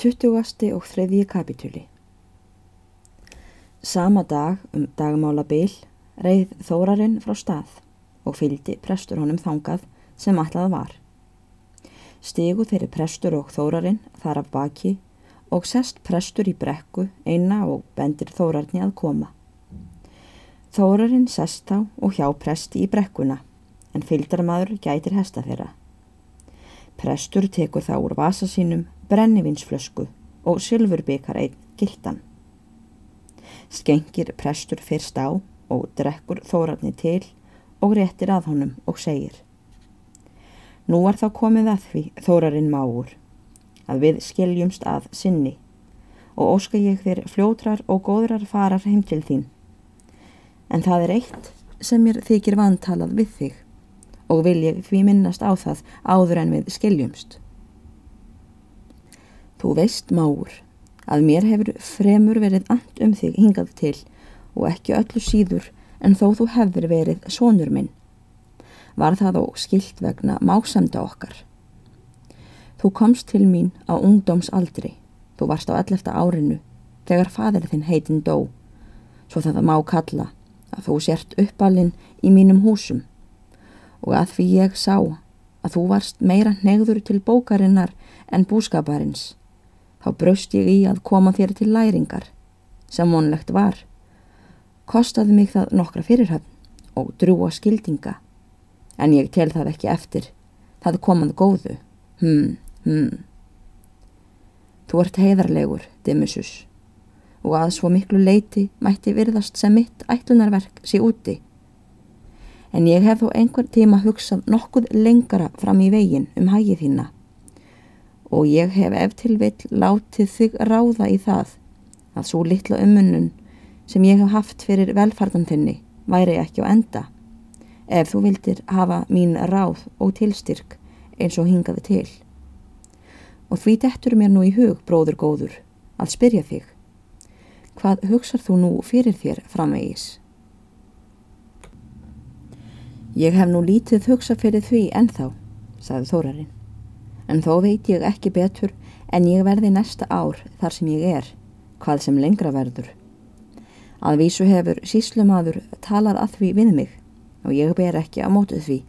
20. og 3. kapitúli Sama dag um dagmála bil reið þórarinn frá stað og fylgdi prestur honum þangað sem allað var. Stegu þeirri prestur og þórarinn þar af baki og sest prestur í brekku eina og bendir þórarni að koma. Þórarinn sest þá og hjá presti í brekkuna en fylgdarmadur gætir hesta þeirra. Prestur tekur þá úr vasa sínum brennivinsflösku og sylfurbyggar einn gildan. Skengir prestur fyrst á og drekkur þórarni til og réttir að honum og segir Nú er þá komið að því þórarinn máur að við skiljumst að sinni og óska ég þér fljótrar og góðrar farar heim til þín. En það er eitt sem mér þykir vantalað við þig og vil ég því minnast á það áður en við skiljumst. Þú veist máur að mér hefur fremur verið and um þig hingað til og ekki öllu síður en þó þú hefur verið sonur minn. Var það þó skilt vegna másamda okkar. Þú komst til mín á ungdómsaldri, þú varst á 11. árinu þegar fadir þinn heitin dó, svo það má kalla að þú sért uppalinn í mínum húsum og að því ég sá að þú varst meira negður til bókarinnar en búskaparins þá braust ég í að koma þér til læringar, sem vonlegt var. Kostaði mig það nokkra fyrirhafn og drúa skildinga, en ég tel það ekki eftir, það komað góðu, hm, hm. Þú ert heiðarlegur, Dimusus, og að svo miklu leiti mætti virðast sem mitt ætlunarverk sé úti. En ég hef þó einhver tíma hugsað nokkuð lengara fram í vegin um hægið þína og ég hef eftir vill látið þig ráða í það að svo litla umunun sem ég hef haft fyrir velfardan þinni væri ekki á enda ef þú vildir hafa mín ráð og tilstyrk eins og hingaði til. Og því dettur mér nú í hug, bróður góður, að spyrja þig. Hvað hugsar þú nú fyrir þér framvegis? Ég hef nú lítið hugsað fyrir því ennþá, sagði Þórarinn en þó veit ég ekki betur en ég verði næsta ár þar sem ég er, hvað sem lengra verður. Að vísu hefur síslumadur talað að því við mig og ég ber ekki að mótu því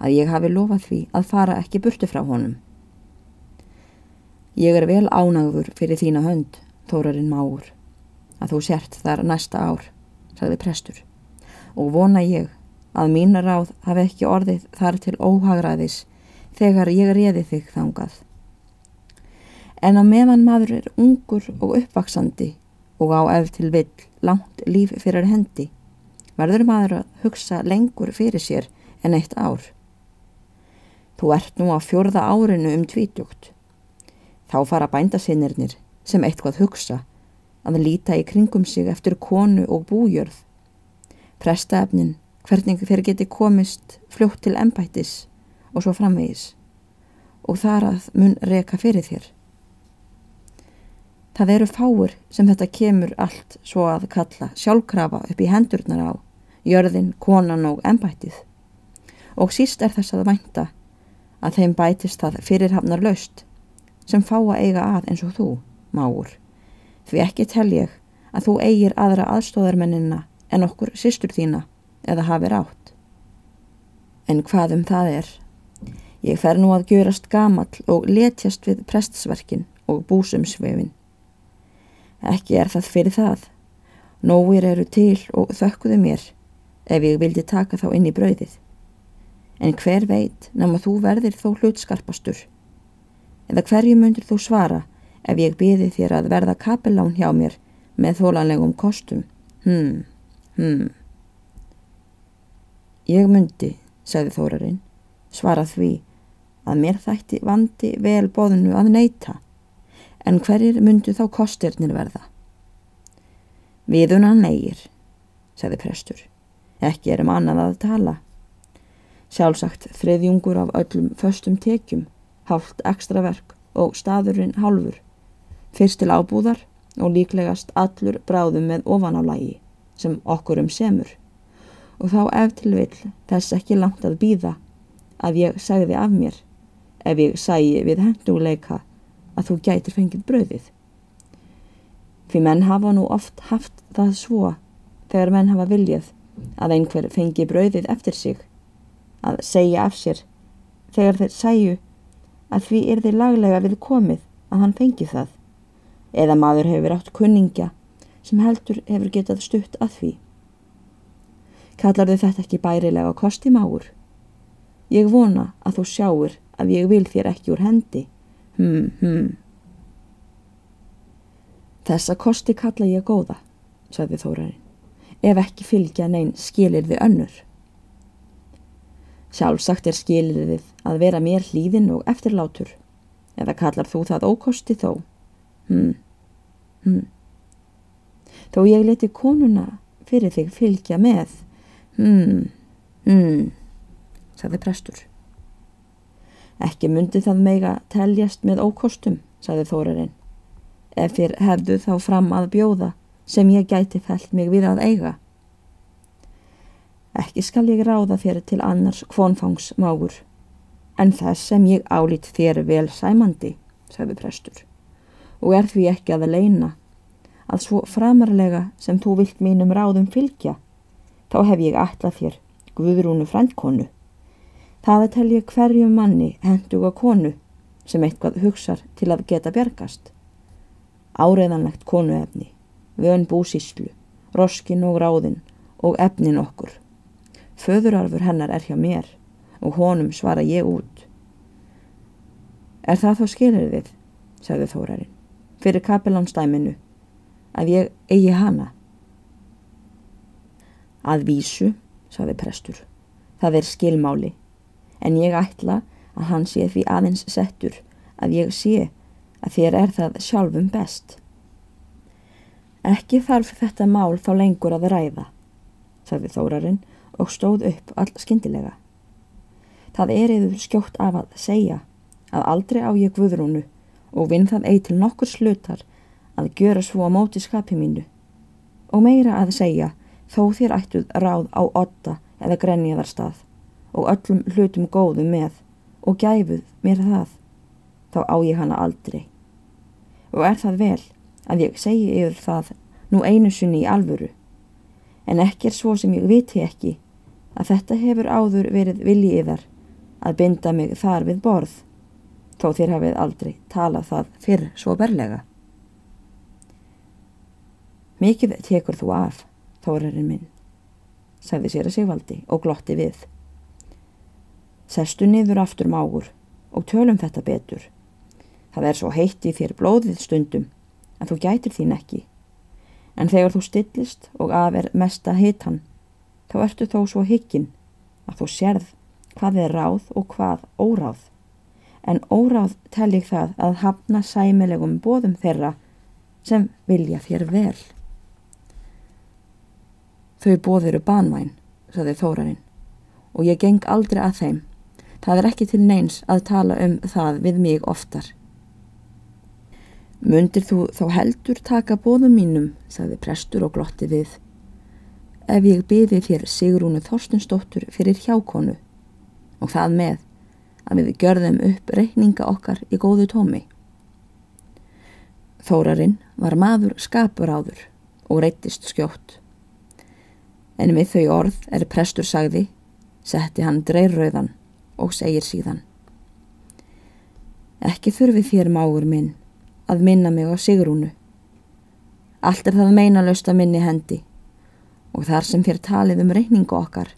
að ég hafi lofað því að fara ekki burtu frá honum. Ég er vel ánagður fyrir þína hönd, Þórarinn Máur, að þú sért þar næsta ár, sagði prestur, og vona ég að mín ráð hafi ekki orðið þar til óhagraðis þegar ég reði þig þangað. En á meðan maður er ungur og uppvaksandi og á ef til vill langt líf fyrir hendi, verður maður að hugsa lengur fyrir sér en eitt ár. Þú ert nú á fjörða árinu um tvítjugt. Þá fara bændasinnirnir sem eitthvað hugsa að líta í kringum sig eftir konu og bújörð. Prestaefnin, hvernig þeir geti komist fljótt til ennbættis og svo framvegis og þar að mun reka fyrir þér. Það eru fáur sem þetta kemur allt svo að kalla sjálfkrafa upp í hendurnar á, jörðin, konan og ennbættið. Og síst er þess að vænta að þeim bætist það fyrirhafnar löst sem fá að eiga að eins og þú, máur. Því ekki tel ég að þú eigir aðra aðstóðarmennina en okkur sýstur þína eða hafi rátt. En hvað um það er Ég fer nú að gjörast gamall og letjast við prestsverkin og búsumsvefin. Ekki er það fyrir það. Nóir eru til og þökkuðu mér ef ég vildi taka þá inn í brauðið. En hver veit nema þú verðir þó hlutskarpastur? Eða hverju myndir þú svara ef ég byði þér að verða kapellán hjá mér með þólanlegum kostum? Hmm, hmm. Ég myndi, sagði Þórarinn, svara því að mér þætti vandi vel bóðinu að neyta, en hverjir myndu þá kostirnir verða? Viðuna neyir, segði prestur, ekki erum annað að tala. Sjálfsagt þriðjungur af öllum föstum tekjum, hálft ekstra verk og staðurinn hálfur, fyrst til ábúðar og líklegast allur bráðum með ofanálægi sem okkur um semur og þá ef til vill þess ekki langt að býða að ég segði af mér ef ég sæi við henduleika að þú gætir fengið bröðið. Fyrir menn hafa nú oft haft það svo þegar menn hafa viljað að einhver fengi bröðið eftir sig, að segja af sér þegar þeir sæju að því er þeir laglega við komið að hann fengi það, eða maður hefur átt kunningja sem heldur hefur getað stutt að því. Kallar þau þetta ekki bærilega kosti máur? Ég vona að þú sjáur að ég vil þér ekki úr hendi. Hmm, hmm. Þessa kosti kalla ég góða, sagði Þórarinn, ef ekki fylgja neyn skilir við önnur. Sjálfsagt er skilir við að vera mér hlýðin og eftirlátur, eða kallar þú það ókosti þó? Hmm, hmm. Þó ég leti konuna fyrir þig fylgja með, hmm, hmm, sagði prestur. Ekki myndi það mega teljast með ókostum, sagði Þórarinn. Ef þér hefðu þá fram að bjóða sem ég gæti fælt mig við að eiga. Ekki skal ég ráða þér til annars kvonfangsmágur, en þess sem ég álít þér vel sæmandi, sagði prestur, og er því ekki að leina að svo framarlega sem þú vilt mínum ráðum fylgja, þá hef ég alltaf þér Guðrúnu frændkonu. Það er telja hverju manni henduga konu sem eitthvað hugsar til að geta bjargast. Áreðanlegt konuefni, vön búsíslu, roskin og ráðin og efnin okkur. Föðurarfur hennar er hjá mér og honum svara ég út. Er það þá skilir þið, sagði Þórarinn, fyrir kapelánstæminu, að ég eigi hana? Að vísu, sagði prestur, það er skilmáli en ég ætla að hann sé því aðeins settur að ég sé að þér er það sjálfum best. Ekki þarf þetta mál þá lengur að ræða, sagði Þórarinn og stóð upp all skindilega. Það er eður skjótt af að segja að aldrei á ég guðrúnu og vinn það eigi til nokkur slutar að gjöra svo á móti skapi mínu og meira að segja þó þér ættuð ráð á otta eða grenjaðar stað og öllum hlutum góðum með og gæfuð mér það, þá á ég hana aldrei. Og er það vel að ég segi yfir það nú einu sunni í alvöru, en ekki er svo sem ég viti ekki að þetta hefur áður verið viljið yðar að binda mig þar við borð, þó þér hafið aldrei talað það fyrr svo berlega. Mikið tekur þú af, þórarinn minn, sagði sér að sigvaldi og glotti við. Sestu niður aftur mágur og tölum þetta betur. Það er svo heitt í þér blóðið stundum en þú gætir þín ekki. En þegar þú stillist og af er mesta hitan, þá ertu þó svo higgin að þú sérð hvað er ráð og hvað óráð. En óráð tel ég það að hafna sæmilegum bóðum þeirra sem vilja þér vel. Þau bóðiru banvæn, saði Þórarinn, og ég geng aldrei að þeim Það er ekki til neins að tala um það við mig oftar. Mundir þú þá heldur taka bóðum mínum, sagði prestur og glotti við. Ef ég byði þér Sigrúnu Þorstensdóttur fyrir hjákonu og það með að við görðum upp reikninga okkar í góðu tómi. Þórarinn var maður skapur áður og reytist skjótt. En við þau orð er prestur sagði, setti hann dreirröðan og segir síðan Ekki þurfi þér mágur minn að minna mig á Sigrúnu. Allt er það meinalöst að minni hendi og þar sem þér talið um reyningu okkar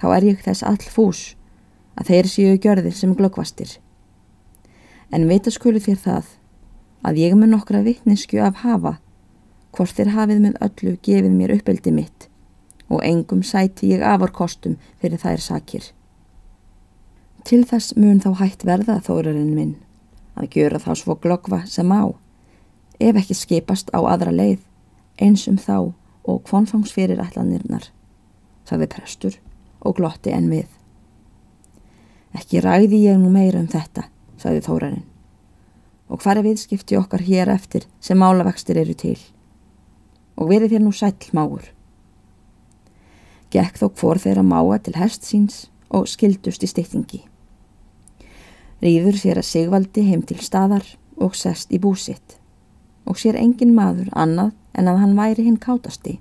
þá er ég þess all fús að þeir séu gjörðir sem glöggvastir. En vita skulu þér það að ég með nokkra vittnesku af hafa hvort þér hafið með öllu gefið mér uppeldi mitt og engum sæti ég afar kostum fyrir þær sakir. Til þess mun þá hægt verða þórarinn minn að gjöra þá svo glöggva sem á, ef ekki skipast á aðra leið eins um þá og kvonfangsfyrir ætlanirnar, sagði prestur og glotti enn við. Ekki ræði ég nú meira um þetta, sagði þórarinn, og hvar er viðskipti okkar hér eftir sem málavegstir eru til, og verið þér nú sæll máur. Gekk þó hvor þeirra máa til hest síns og skildust í styttingi. Rýður sér að Sigvaldi heim til staðar og sest í búsitt og sér engin maður annað en að hann væri hinn kátasti.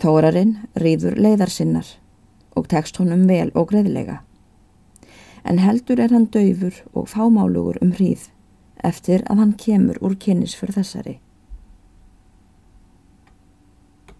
Þórarinn rýður leiðarsinnar og tekst honum vel og greiðlega. En heldur er hann döfur og fámálugur um hríð eftir að hann kemur úr kynnis fyrir þessari.